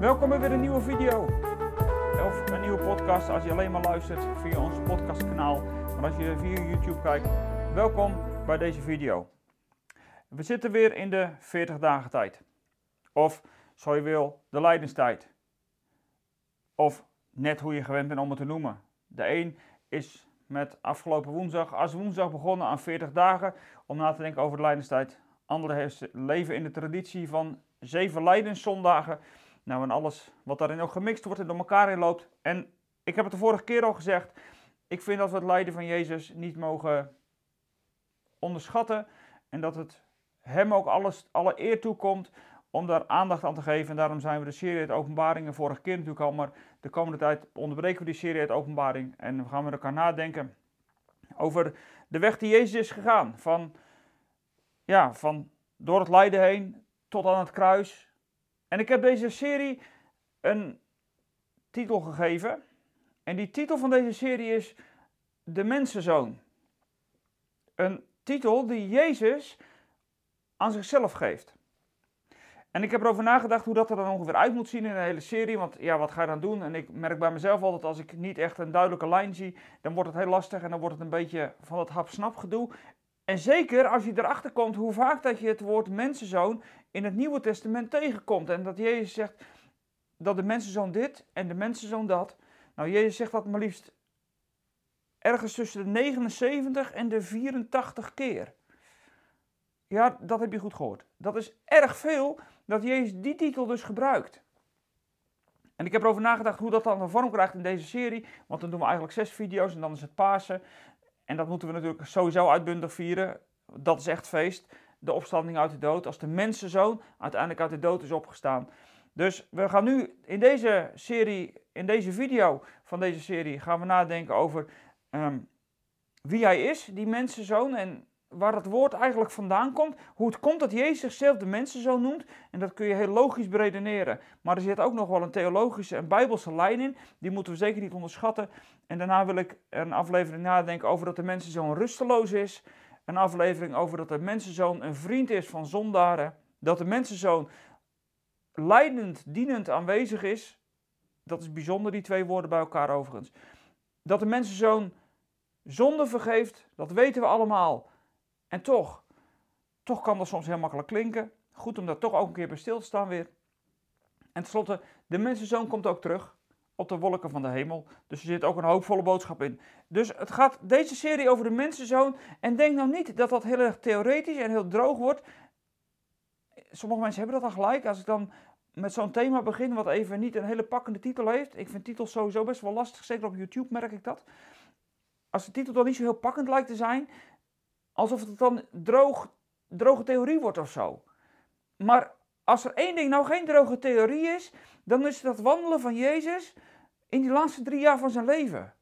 Welkom bij weer een nieuwe video. Of een nieuwe podcast als je alleen maar luistert via ons podcastkanaal. Maar als je via YouTube kijkt, welkom bij deze video. We zitten weer in de 40 dagen tijd. Of, zo je wil, de lijdenstijd. Of net hoe je gewend bent om het te noemen. De een is met afgelopen woensdag, als woensdag begonnen aan 40 dagen om na te denken over de lijdenstijd. Anderen leven in de traditie van zeven lijdenszondagen. Nou, en alles wat daarin ook gemixt wordt en door elkaar heen loopt. En ik heb het de vorige keer al gezegd. Ik vind dat we het lijden van Jezus niet mogen onderschatten. En dat het hem ook alles, alle eer toekomt om daar aandacht aan te geven. En daarom zijn we de serie uit openbaringen vorige keer natuurlijk al. Maar de komende tijd onderbreken we die serie uit openbaring. En we gaan met elkaar nadenken over de weg die Jezus is gegaan. Van, ja, van door het lijden heen tot aan het kruis. En ik heb deze serie een titel gegeven. En die titel van deze serie is De Mensenzoon. Een titel die Jezus aan zichzelf geeft. En ik heb erover nagedacht hoe dat er dan ongeveer uit moet zien in een hele serie. Want ja, wat ga je dan doen? En ik merk bij mezelf altijd, als ik niet echt een duidelijke lijn zie, dan wordt het heel lastig en dan wordt het een beetje van dat hap-snap gedoe. En zeker als je erachter komt hoe vaak dat je het woord mensenzoon in het Nieuwe Testament tegenkomt. En dat Jezus zegt dat de mensenzoon dit en de mensenzoon dat. Nou, Jezus zegt dat maar liefst ergens tussen de 79 en de 84 keer. Ja, dat heb je goed gehoord. Dat is erg veel dat Jezus die titel dus gebruikt. En ik heb erover nagedacht hoe dat dan een vorm krijgt in deze serie. Want dan doen we eigenlijk zes video's en dan is het Pasen. En dat moeten we natuurlijk sowieso uitbundig vieren. Dat is echt feest. De opstanding uit de dood. Als de mensenzoon uiteindelijk uit de dood is opgestaan. Dus we gaan nu in deze serie, in deze video van deze serie, gaan we nadenken over ehm, wie hij is, die mensenzoon. En waar het woord eigenlijk vandaan komt. Hoe het komt dat Jezus zichzelf de mensenzoon noemt. En dat kun je heel logisch beredeneren. Maar er zit ook nog wel een theologische en bijbelse lijn in. Die moeten we zeker niet onderschatten. En daarna wil ik een aflevering nadenken over dat de mensenzoon rusteloos is. Een aflevering over dat de mensenzoon een vriend is van zondaren. Dat de mensenzoon leidend, dienend aanwezig is. Dat is bijzonder, die twee woorden bij elkaar overigens. Dat de mensenzoon zonde vergeeft, dat weten we allemaal. En toch, toch kan dat soms heel makkelijk klinken. Goed om daar toch ook een keer bij stil te staan weer. En tenslotte, de mensenzoon komt ook terug op de wolken van de hemel. Dus er zit ook een hoopvolle boodschap in. Dus het gaat deze serie over de mensenzoon. En denk nou niet dat dat heel erg theoretisch en heel droog wordt. Sommige mensen hebben dat al gelijk. Als ik dan met zo'n thema begin, wat even niet een hele pakkende titel heeft. Ik vind titels sowieso best wel lastig, zeker op YouTube merk ik dat. Als de titel dan niet zo heel pakkend lijkt te zijn, alsof het dan droog, droge theorie wordt of zo. Maar als er één ding nou geen droge theorie is, dan is dat wandelen van Jezus in die laatste drie jaar van zijn leven.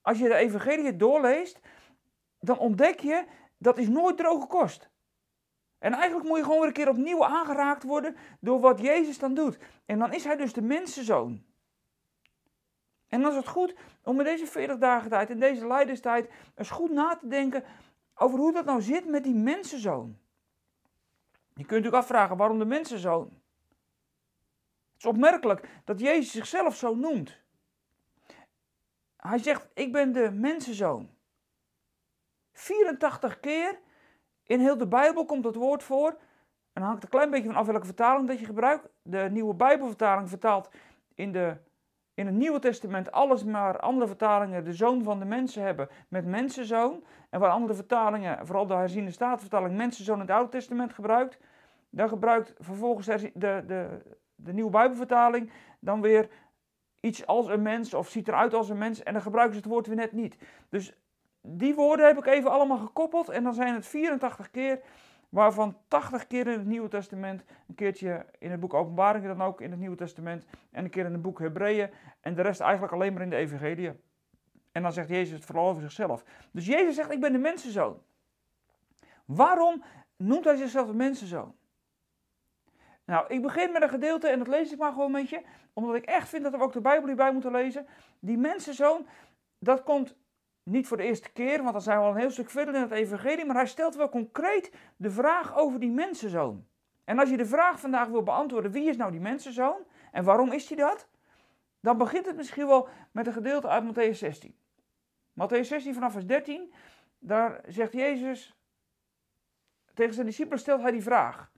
Als je de evangelie doorleest, dan ontdek je dat is nooit droge kost. En eigenlijk moet je gewoon weer een keer opnieuw aangeraakt worden door wat Jezus dan doet. En dan is hij dus de mensenzoon. En dan is het goed om in deze 40 dagen tijd, in deze leiderstijd, eens goed na te denken over hoe dat nou zit met die mensenzoon. Je kunt natuurlijk afvragen waarom de mensenzoon. Het is opmerkelijk dat Jezus zichzelf zo noemt. Hij zegt, ik ben de mensenzoon. 84 keer in heel de Bijbel komt dat woord voor. En dan hangt een klein beetje van af welke vertaling dat je gebruikt. De nieuwe Bijbelvertaling vertaalt in de in het Nieuwe Testament alles maar andere vertalingen de zoon van de mensen hebben met mensenzoon. En waar andere vertalingen, vooral de herziende staatvertaling, mensenzoon in het Oude Testament gebruikt. Dan gebruikt vervolgens de, de, de Nieuwe Bijbelvertaling dan weer iets als een mens of ziet eruit als een mens. En dan gebruiken ze het woord weer net niet. Dus die woorden heb ik even allemaal gekoppeld. En dan zijn het 84 keer waarvan 80 keer in het Nieuwe Testament, een keertje in het boek Openbaringen dan ook in het Nieuwe Testament en een keer in het boek Hebreeën en de rest eigenlijk alleen maar in de Evangelie. En dan zegt Jezus het vooral over zichzelf. Dus Jezus zegt, ik ben de mensenzoon. Waarom noemt hij zichzelf de mensenzoon? Nou, ik begin met een gedeelte en dat lees ik maar gewoon met je, omdat ik echt vind dat we ook de Bijbel hierbij moeten lezen. Die mensenzoon, dat komt niet voor de eerste keer, want dan zijn we al een heel stuk verder in het evangelie, maar hij stelt wel concreet de vraag over die mensenzoon. En als je de vraag vandaag wil beantwoorden, wie is nou die mensenzoon? En waarom is hij dat? Dan begint het misschien wel met een gedeelte uit Matthäus 16. Matthäus 16 vanaf vers 13, daar zegt Jezus tegen zijn discipelen stelt hij die vraag.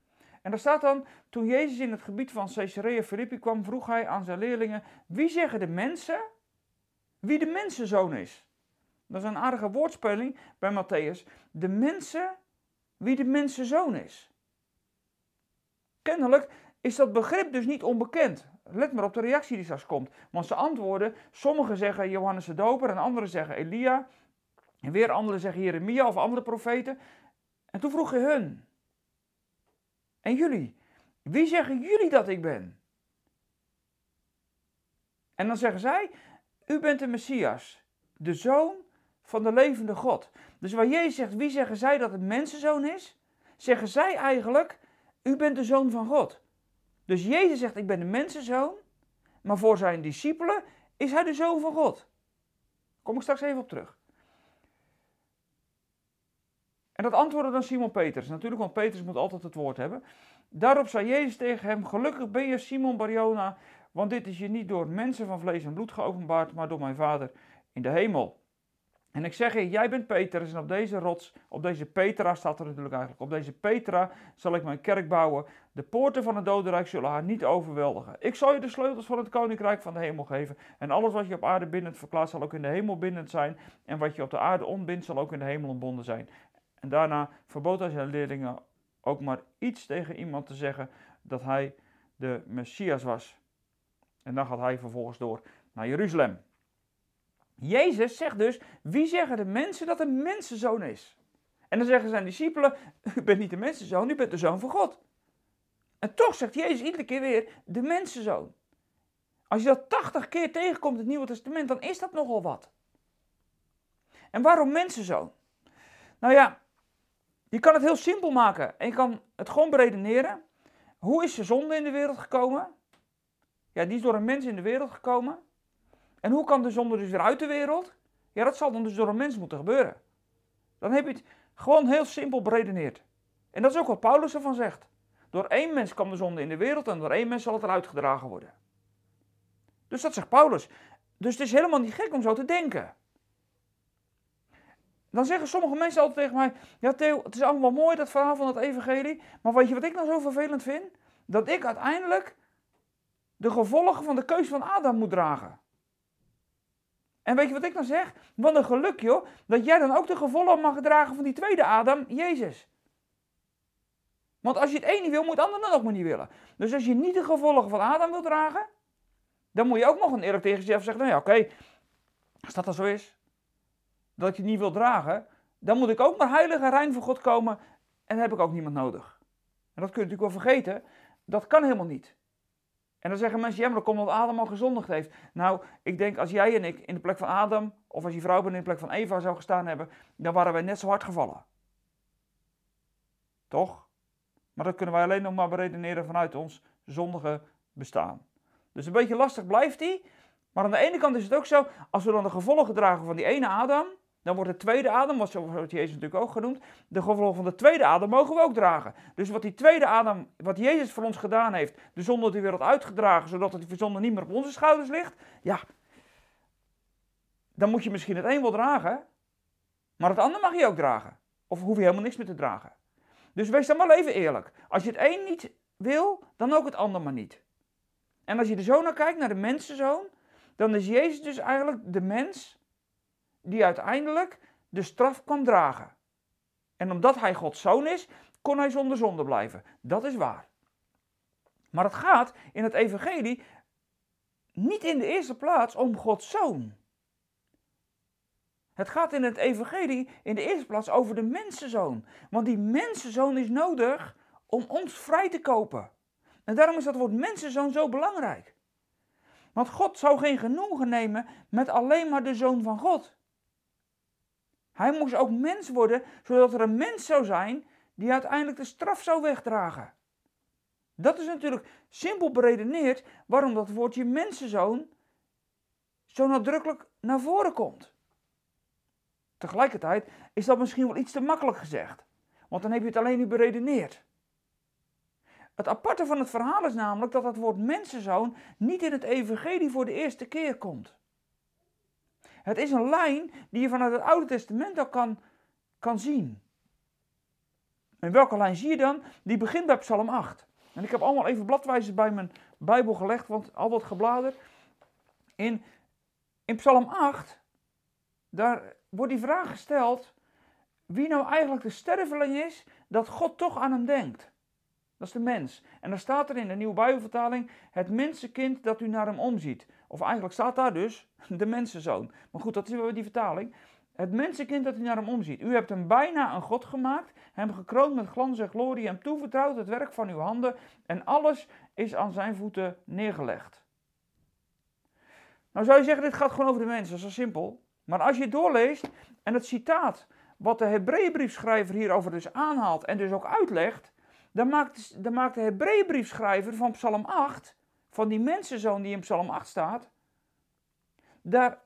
En daar staat dan, toen Jezus in het gebied van Caesarea Philippi kwam, vroeg hij aan zijn leerlingen, wie zeggen de mensen wie de mensenzoon is? Dat is een aardige woordspeling bij Matthäus. De mensen wie de mensenzoon is. Kennelijk is dat begrip dus niet onbekend. Let maar op de reactie die straks komt. Want ze antwoorden, sommigen zeggen Johannes de Doper en anderen zeggen Elia. En weer anderen zeggen Jeremia of andere profeten. En toen vroeg hij hun. En jullie, wie zeggen jullie dat ik ben? En dan zeggen zij, u bent de Messias, de zoon van de levende God. Dus waar Jezus zegt, wie zeggen zij dat het mensenzoon is? Zeggen zij eigenlijk, u bent de zoon van God. Dus Jezus zegt, ik ben de mensenzoon, maar voor zijn discipelen is hij de zoon van God. Kom ik straks even op terug. En dat antwoordde dan Simon Peters. Natuurlijk, want Peters moet altijd het woord hebben. Daarop zei Jezus tegen hem: Gelukkig ben je, Simon Barjona, want dit is je niet door mensen van vlees en bloed geopenbaard, maar door mijn Vader in de hemel. En ik zeg je, jij bent Petrus en op deze rots, op deze Petra staat er natuurlijk eigenlijk, op deze Petra zal ik mijn kerk bouwen. De poorten van het dodenrijk zullen haar niet overweldigen. Ik zal je de sleutels van het koninkrijk van de hemel geven. En alles wat je op aarde bindend verklaart zal ook in de hemel bindend zijn. En wat je op de aarde ontbindt zal ook in de hemel ontbonden zijn. En daarna verbood hij zijn leerlingen ook maar iets tegen iemand te zeggen dat hij de Messias was. En dan gaat hij vervolgens door naar Jeruzalem. Jezus zegt dus, wie zeggen de mensen dat een mensenzoon is? En dan zeggen zijn discipelen, u bent niet de mensenzoon, u bent de zoon van God. En toch zegt Jezus iedere keer weer, de mensenzoon. Als je dat 80 keer tegenkomt in het Nieuwe Testament, dan is dat nogal wat. En waarom mensenzoon? Nou ja, je kan het heel simpel maken en je kan het gewoon beredeneren. Hoe is de zonde in de wereld gekomen? Ja, die is door een mens in de wereld gekomen. En hoe kan de zonde dus weer uit de wereld? Ja, dat zal dan dus door een mens moeten gebeuren. Dan heb je het gewoon heel simpel beredeneerd. En dat is ook wat Paulus ervan zegt. Door één mens kwam de zonde in de wereld en door één mens zal het eruit gedragen worden. Dus dat zegt Paulus. Dus het is helemaal niet gek om zo te denken. Dan zeggen sommige mensen altijd tegen mij: Ja, Theo, het is allemaal mooi dat verhaal van het Evangelie. Maar weet je wat ik nou zo vervelend vind? Dat ik uiteindelijk de gevolgen van de keuze van Adam moet dragen. En weet je wat ik dan zeg? Wat een geluk joh, dat jij dan ook de gevolgen mag dragen van die tweede Adam, Jezus. Want als je het een niet wil, moet het ander dan ook maar niet willen. Dus als je niet de gevolgen van Adam wil dragen, dan moet je ook nog een eerlijk tegen jezelf zeggen, nou ja oké, als dat dan zo is, dat ik je niet wil dragen, dan moet ik ook maar heilig en rein voor God komen en heb ik ook niemand nodig. En dat kun je natuurlijk wel vergeten, dat kan helemaal niet. En dan zeggen mensen, ja, maar dat komt omdat Adam al gezondigd heeft. Nou, ik denk als jij en ik in de plek van Adam, of als je vrouw bent in de plek van Eva zou gestaan hebben, dan waren wij net zo hard gevallen. Toch? Maar dat kunnen wij alleen nog maar beredeneren vanuit ons zondige bestaan. Dus een beetje lastig blijft die. Maar aan de ene kant is het ook zo, als we dan de gevolgen dragen van die ene Adam, dan wordt de tweede adem, wat Jezus natuurlijk ook genoemd, de gevolgen van de tweede adem mogen we ook dragen. Dus wat die tweede adem, wat Jezus voor ons gedaan heeft, de zonde de wereld uitgedragen, zodat het zonde niet meer op onze schouders ligt, ja, dan moet je misschien het een wel dragen, maar het ander mag je ook dragen. Of hoef je helemaal niks meer te dragen. Dus wees dan wel even eerlijk. Als je het een niet wil, dan ook het ander maar niet. En als je er zo naar kijkt, naar de mensenzoon, dan is Jezus dus eigenlijk de mens die uiteindelijk de straf kwam dragen. En omdat hij Gods zoon is, kon hij zonder zonde blijven. Dat is waar. Maar het gaat in het evangelie niet in de eerste plaats om Gods zoon. Het gaat in het evangelie in de eerste plaats over de mensenzoon. Want die mensenzoon is nodig om ons vrij te kopen. En daarom is dat woord mensenzoon zo belangrijk. Want God zou geen genoegen nemen met alleen maar de zoon van God. Hij moest ook mens worden, zodat er een mens zou zijn die uiteindelijk de straf zou wegdragen. Dat is natuurlijk simpel beredeneerd waarom dat woordje mensenzoon zo nadrukkelijk naar voren komt. Tegelijkertijd is dat misschien wel iets te makkelijk gezegd, want dan heb je het alleen nu beredeneerd. Het aparte van het verhaal is namelijk dat het woord mensenzoon niet in het evangelie voor de eerste keer komt. Het is een lijn die je vanuit het Oude Testament al kan, kan zien. En welke lijn zie je dan? Die begint bij Psalm 8. En ik heb allemaal even bladwijzers bij mijn Bijbel gelegd, want al wat gebladerd. In, in Psalm 8, daar wordt die vraag gesteld wie nou eigenlijk de sterveling is dat God toch aan hem denkt. Dat is de mens. En dan staat er in de nieuwe Bijbelvertaling het mensenkind dat u naar hem omziet. Of eigenlijk staat daar dus de mensenzoon. Maar goed, dat is wel die vertaling. Het mensenkind dat u naar hem omziet. U hebt hem bijna een God gemaakt, hem gekroond met glans en glorie, hem toevertrouwd het werk van uw handen en alles is aan zijn voeten neergelegd. Nou zou je zeggen, dit gaat gewoon over de mensen, dat is zo simpel. Maar als je doorleest en het citaat wat de Hebreeënbriefschrijver hierover dus aanhaalt en dus ook uitlegt, dan maakt, dan maakt de Hebreeënbriefschrijver van Psalm 8, van die mensenzoon die in Psalm 8 staat, daar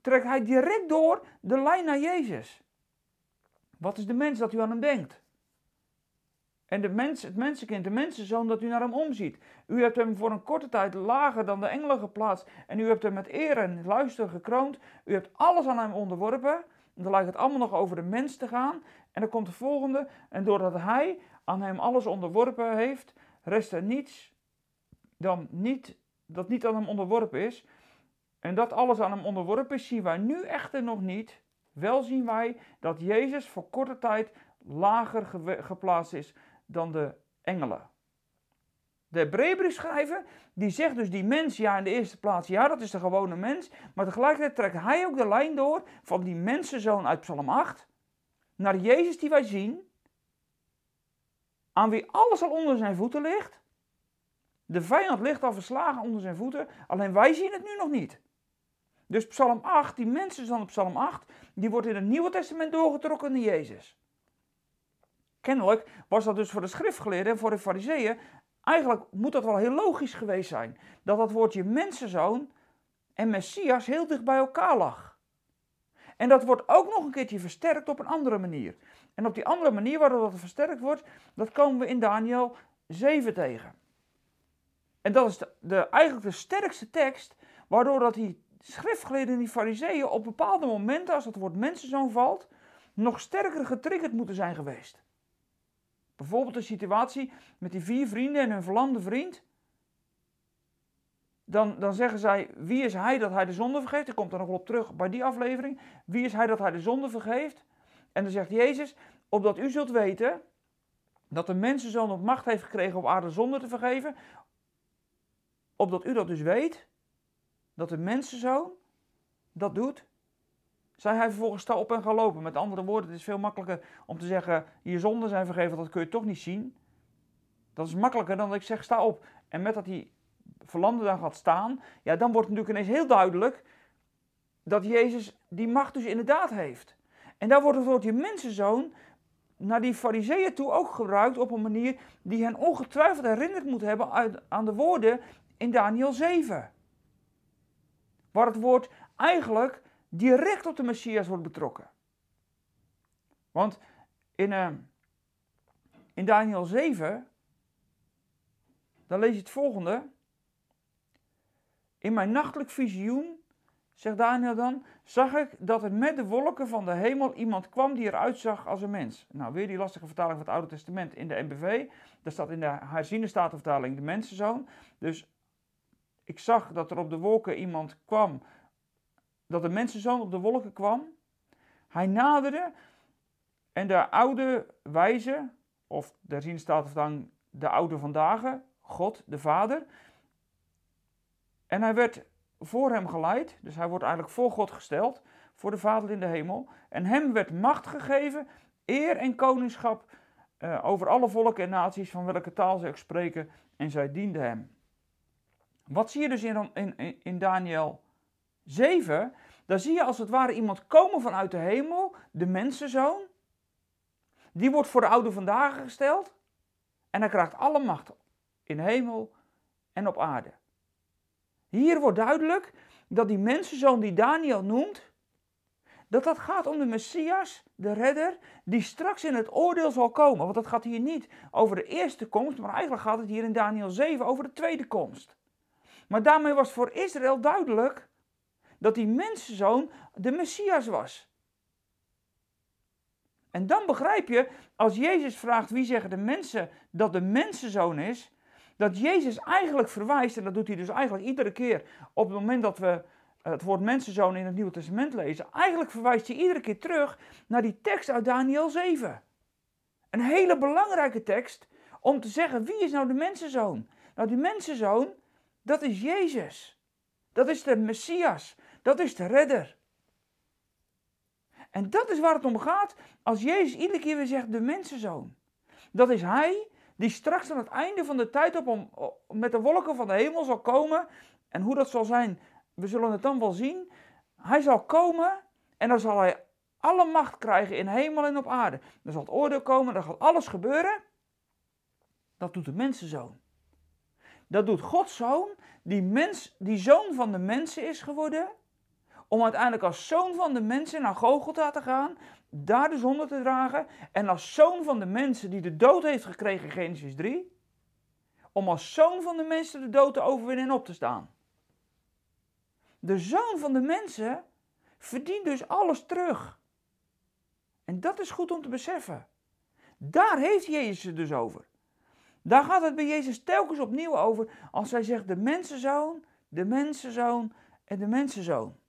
trekt hij direct door de lijn naar Jezus. Wat is de mens dat u aan hem denkt? En de mens, het mensenkind, de mensenzoon, dat u naar hem omziet. U hebt hem voor een korte tijd lager dan de engelen geplaatst. En u hebt hem met eer en luister gekroond. U hebt alles aan hem onderworpen. En dan lijkt het allemaal nog over de mens te gaan. En dan komt de volgende. En doordat hij aan hem alles onderworpen heeft, rest er niets dan niet, dat niet aan hem onderworpen is. En dat alles aan hem onderworpen is, zien wij nu echter nog niet. Wel zien wij dat Jezus voor korte tijd lager geplaatst is dan de engelen. De Hebreeënbriefschrijver, die zegt dus die mens, ja in de eerste plaats, ja dat is de gewone mens. Maar tegelijkertijd trekt hij ook de lijn door van die mensenzoon uit Psalm 8 naar Jezus die wij zien. Aan wie alles al onder zijn voeten ligt. De vijand ligt al verslagen onder zijn voeten, alleen wij zien het nu nog niet. Dus Psalm 8, die mensenzoon op Psalm 8, die wordt in het Nieuwe Testament doorgetrokken naar Jezus. Kennelijk was dat dus voor de schriftgeleerden en voor de fariseeën, eigenlijk moet dat wel heel logisch geweest zijn. Dat dat woordje mensenzoon en Messias heel dicht bij elkaar lag. En dat wordt ook nog een keertje versterkt op een andere manier. En op die andere manier waardoor dat versterkt wordt, dat komen we in Daniel 7 tegen. En dat is de, eigenlijk de sterkste tekst, waardoor dat die schriftgeleerden en die fariseeën op bepaalde momenten, als het woord mensenzoon valt, nog sterker getriggerd moeten zijn geweest. Bijvoorbeeld de situatie met die vier vrienden en hun verlamde vriend. Dan, dan zeggen zij, wie is hij dat hij de zonde vergeeft? Ik kom er nog wel op terug bij die aflevering. Wie is hij dat hij de zonde vergeeft? En dan zegt Jezus, opdat u zult weten dat de mensenzoon op macht heeft gekregen op aarde zonde te vergeven. Opdat u dat dus weet, dat de mensenzoon dat doet zei hij vervolgens sta op en ga lopen. Met andere woorden, het is veel makkelijker om te zeggen, je zonden zijn vergeven, dat kun je toch niet zien. Dat is makkelijker dan dat ik zeg sta op. En met dat die verlamde dan gaat staan, ja, dan wordt natuurlijk ineens heel duidelijk dat Jezus die macht dus inderdaad heeft. En daar wordt het woordje mensenzoon naar die fariseeën toe ook gebruikt op een manier die hen ongetwijfeld herinnerd moet hebben aan de woorden in Daniel 7. Waar het woord eigenlijk direct op de Messias wordt betrokken. Want in, uh, in Daniel 7, dan lees je het volgende. In mijn nachtelijk visioen, zegt Daniel dan, zag ik dat er met de wolken van de hemel iemand kwam die eruit zag als een mens. Nou, weer die lastige vertaling van het Oude Testament in de NBV. Daar staat in de herziene statenvertaling de mensenzoon. Dus ik zag dat er op de wolken iemand kwam dat de mensenzoon op de wolken kwam. Hij naderde en de oude wijze, of zien staat dan de oude vandaag, God, de Vader. En hij werd voor hem geleid, dus hij wordt eigenlijk voor God gesteld, voor de Vader in de hemel. En hem werd macht gegeven, eer en koningschap uh, over alle volken en naties van welke taal ze ook spreken, en zij dienden hem. Wat zie je dus in, in, in Daniel 7, dan zie je als het ware iemand komen vanuit de hemel, de mensenzoon. Die wordt voor de oude vandaag gesteld. En hij krijgt alle macht in hemel en op aarde. Hier wordt duidelijk dat die mensenzoon die Daniel noemt, dat dat gaat om de Messias, de redder, die straks in het oordeel zal komen. Want het gaat hier niet over de eerste komst, maar eigenlijk gaat het hier in Daniel 7 over de tweede komst. Maar daarmee was voor Israël duidelijk dat die mensenzoon de Messias was. En dan begrijp je, als Jezus vraagt wie zeggen de mensen dat de mensenzoon is, dat Jezus eigenlijk verwijst, en dat doet hij dus eigenlijk iedere keer op het moment dat we het woord mensenzoon in het Nieuwe Testament lezen, eigenlijk verwijst hij iedere keer terug naar die tekst uit Daniel 7. Een hele belangrijke tekst om te zeggen wie is nou de mensenzoon? Nou, die mensenzoon, dat is Jezus. Dat is de Messias. Dat is de redder. En dat is waar het om gaat als Jezus iedere keer weer zegt de mensenzoon. Dat is hij die straks aan het einde van de tijd op om, met de wolken van de hemel zal komen. En hoe dat zal zijn, we zullen het dan wel zien. Hij zal komen en dan zal hij alle macht krijgen in hemel en op aarde. Dan zal het oordeel komen, dan gaat alles gebeuren. Dat doet de mensenzoon. Dat doet Gods zoon, die, mens, die zoon van de mensen is geworden om uiteindelijk als zoon van de mensen naar Gogolta te gaan, daar de zonde te dragen en als zoon van de mensen die de dood heeft gekregen in Genesis 3, om als zoon van de mensen de dood te overwinnen en op te staan. De zoon van de mensen verdient dus alles terug. En dat is goed om te beseffen. Daar heeft Jezus het dus over. Daar gaat het bij Jezus telkens opnieuw over als hij zegt de mensenzoon, de mensenzoon en de mensenzoon.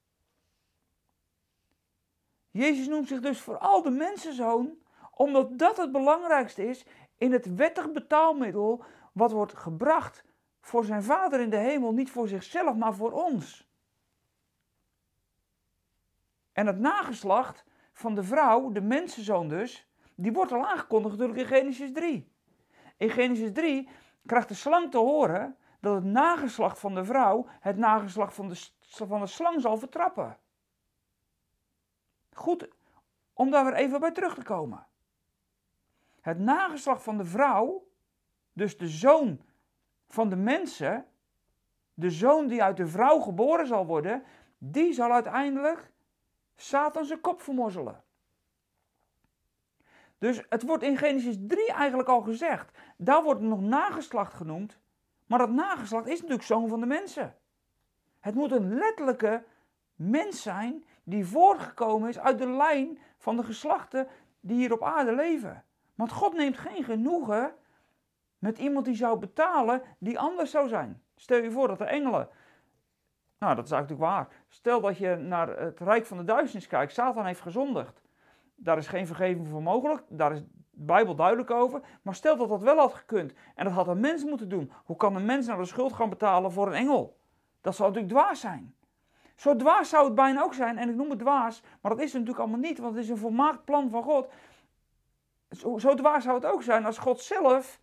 Jezus noemt zich dus vooral de mensenzoon, omdat dat het belangrijkste is in het wettig betaalmiddel wat wordt gebracht voor zijn Vader in de hemel, niet voor zichzelf, maar voor ons. En het nageslacht van de vrouw, de mensenzoon dus, die wordt al aangekondigd natuurlijk in Genesis 3. In Genesis 3 krijgt de slang te horen dat het nageslacht van de vrouw het nageslacht van de, van de slang zal vertrappen. Goed om daar weer even bij terug te komen. Het nageslacht van de vrouw, dus de zoon van de mensen, de zoon die uit de vrouw geboren zal worden, die zal uiteindelijk Satan zijn kop vermorzelen. Dus het wordt in Genesis 3 eigenlijk al gezegd. Daar wordt nog nageslacht genoemd. Maar dat nageslacht is natuurlijk zoon van de mensen. Het moet een letterlijke mens zijn die voortgekomen is uit de lijn van de geslachten die hier op aarde leven. Want God neemt geen genoegen met iemand die zou betalen die anders zou zijn. Stel je voor dat de engelen. Nou, dat is eigenlijk waar. Stel dat je naar het rijk van de duisternis kijkt. Satan heeft gezondigd. Daar is geen vergeving voor mogelijk. Daar is de Bijbel duidelijk over. Maar stel dat dat wel had gekund. En dat had een mens moeten doen. Hoe kan een mens nou de schuld gaan betalen voor een engel? Dat zou natuurlijk dwaas zijn. Zo dwaas zou het bijna ook zijn, en ik noem het dwaas, maar dat is het natuurlijk allemaal niet, want het is een volmaakt plan van God. Zo, zo dwaas zou het ook zijn als God zelf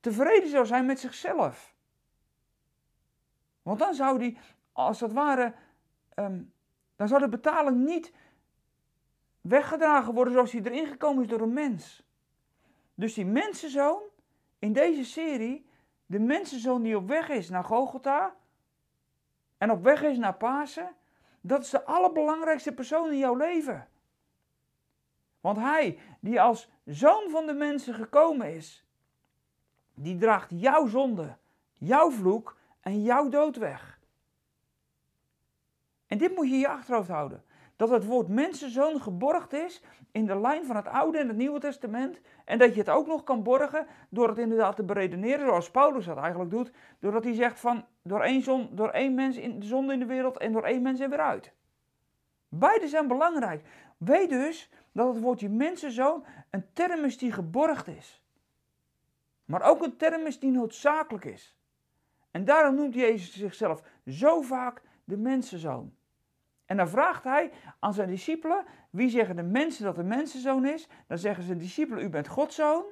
tevreden zou zijn met zichzelf. Want dan zou die, als dat ware, ehm, dan zou de betaling niet weggedragen worden zoals die erin gekomen is door een mens. Dus die mensenzoon in deze serie, de mensenzoon die op weg is naar Golgotha, en op weg is naar Pasen, dat is de allerbelangrijkste persoon in jouw leven. Want hij die als zoon van de mensen gekomen is, die draagt jouw zonde, jouw vloek en jouw dood weg. En dit moet je in je achterhoofd houden dat het woord mensenzoon geborgd is in de lijn van het Oude en het Nieuwe Testament. En dat je het ook nog kan borgen door het inderdaad te beredeneren, zoals Paulus dat eigenlijk doet. Doordat hij zegt van door één, zon, door één mens in de zonde in de wereld en door één mens er weer uit. Beide zijn belangrijk. Weet dus dat het woordje mensenzoon een term is die geborgd is. Maar ook een term is die noodzakelijk is. En daarom noemt Jezus zichzelf zo vaak de mensenzoon. En dan vraagt hij aan zijn discipelen, wie zeggen de mensen dat de mensenzoon is? Dan zeggen zijn discipelen, u bent Gods zoon.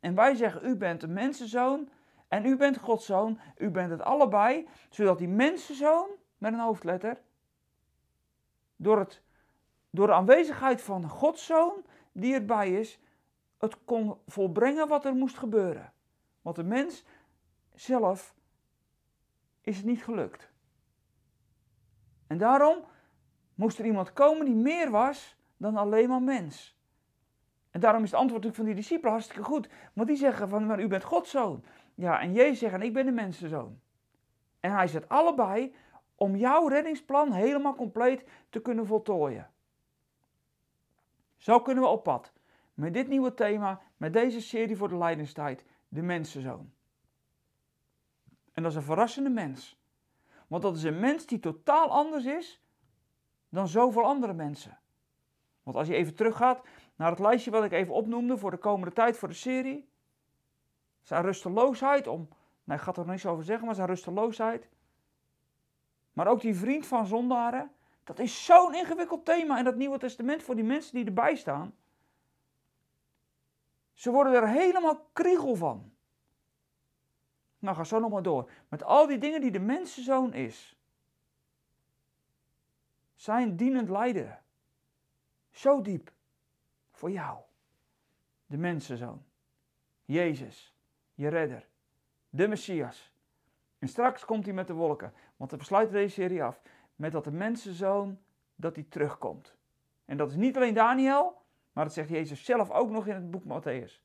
En wij zeggen, u bent de mensenzoon. En u bent Gods zoon. U bent het allebei. Zodat die mensenzoon, met een hoofdletter, door, het, door de aanwezigheid van Gods zoon, die erbij is, het kon volbrengen wat er moest gebeuren. Want de mens zelf is het niet gelukt. En daarom moest er iemand komen die meer was dan alleen maar mens. En daarom is het antwoord van die discipelen hartstikke goed. Want die zeggen van, maar u bent Gods zoon. Ja, en Jezus zegt, en ik ben de mensenzoon. En hij zet allebei om jouw reddingsplan helemaal compleet te kunnen voltooien. Zo kunnen we op pad. Met dit nieuwe thema, met deze serie voor de Leidenstijd, de mensenzoon. En dat is een verrassende mens. Want dat is een mens die totaal anders is dan zoveel andere mensen. Want als je even teruggaat naar het lijstje wat ik even opnoemde voor de komende tijd voor de serie. Zijn rusteloosheid, om, nou ik ga er nog niets over zeggen, maar zijn rusteloosheid. Maar ook die vriend van zondaren, dat is zo'n ingewikkeld thema in dat Nieuwe Testament voor die mensen die erbij staan. Ze worden er helemaal kriegel van. Nou, ga zo nog maar door. Met al die dingen die de mensenzoon is. Zijn dienend lijden. Zo diep. Voor jou. De mensenzoon. Jezus. Je redder. De Messias. En straks komt hij met de wolken. Want we besluiten deze serie af. Met dat de mensenzoon, dat hij terugkomt. En dat is niet alleen Daniel. Maar dat zegt Jezus zelf ook nog in het boek Matthäus.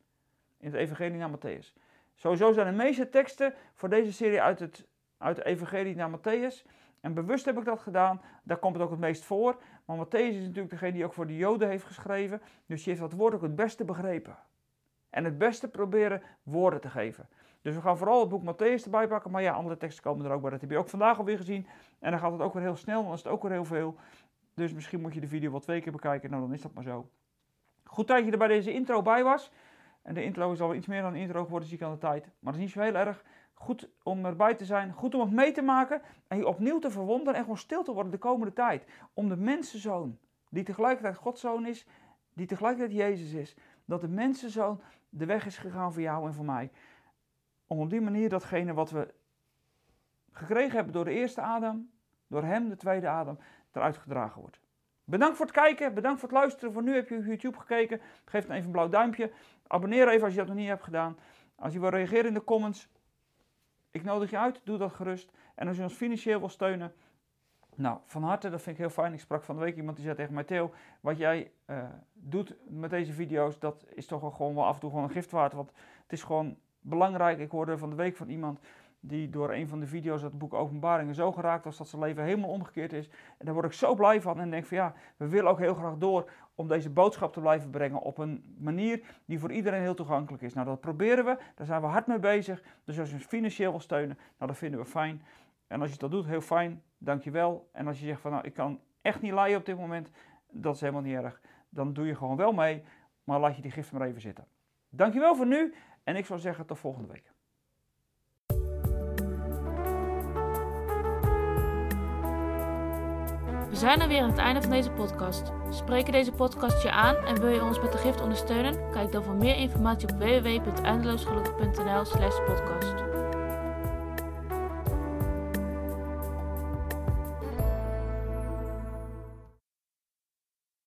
In het evangelie naar Matthäus. Sowieso zijn de meeste teksten voor deze serie uit, het, uit de Evangelie naar Matthäus. En bewust heb ik dat gedaan, daar komt het ook het meest voor. Maar Matthäus is natuurlijk degene die ook voor de Joden heeft geschreven. Dus die heeft dat woord ook het beste begrepen. En het beste proberen woorden te geven. Dus we gaan vooral het boek Matthäus erbij pakken. Maar ja, andere teksten komen er ook bij. Dat heb je ook vandaag alweer gezien. En dan gaat het ook weer heel snel, dan is het ook weer heel veel. Dus misschien moet je de video wel twee keer bekijken. Nou, dan is dat maar zo. Goed dat je er bij deze intro bij was. En de intro is al iets meer dan een intro geworden, zie ik aan de tijd. Maar dat is niet zo heel erg. Goed om erbij te zijn, goed om het mee te maken en je opnieuw te verwonderen en gewoon stil te worden de komende tijd. Om de mensenzoon, die tegelijkertijd Gods zoon is, die tegelijkertijd Jezus is, dat de mensenzoon de weg is gegaan voor jou en voor mij. Om op die manier datgene wat we gekregen hebben door de eerste Adam, door hem, de tweede Adam, eruit gedragen wordt. Bedankt voor het kijken, bedankt voor het luisteren. Voor nu heb je op YouTube gekeken. Geef dan even een blauw duimpje. Abonneer even als je dat nog niet hebt gedaan. Als je wil reageren in de comments, ik nodig je uit, doe dat gerust. En als je ons financieel wil steunen, nou, van harte, dat vind ik heel fijn. Ik sprak van de week iemand die zei tegen mij, Theo, wat jij uh, doet met deze video's, dat is toch wel gewoon wel af en toe gewoon een gift waard. Want het is gewoon belangrijk. Ik hoorde van de week van iemand die door een van de video's uit het boek Openbaringen zo geraakt was dat zijn leven helemaal omgekeerd is. En daar word ik zo blij van en denk van ja, we willen ook heel graag door om deze boodschap te blijven brengen op een manier die voor iedereen heel toegankelijk is. Nou, dat proberen we, daar zijn we hard mee bezig. Dus als je ons financieel wil steunen, nou, dat vinden we fijn. En als je dat doet, heel fijn, dankjewel. En als je zegt van nou, ik kan echt niet laaien op dit moment, dat is helemaal niet erg. Dan doe je gewoon wel mee, maar laat je die gift maar even zitten. Dankjewel voor nu en ik zou zeggen tot volgende week. We zijn er weer aan het einde van deze podcast. Spreken deze podcast je aan en wil je ons met de gift ondersteunen? Kijk dan voor meer informatie op www.eindeloosgelukkig.nl slash podcast.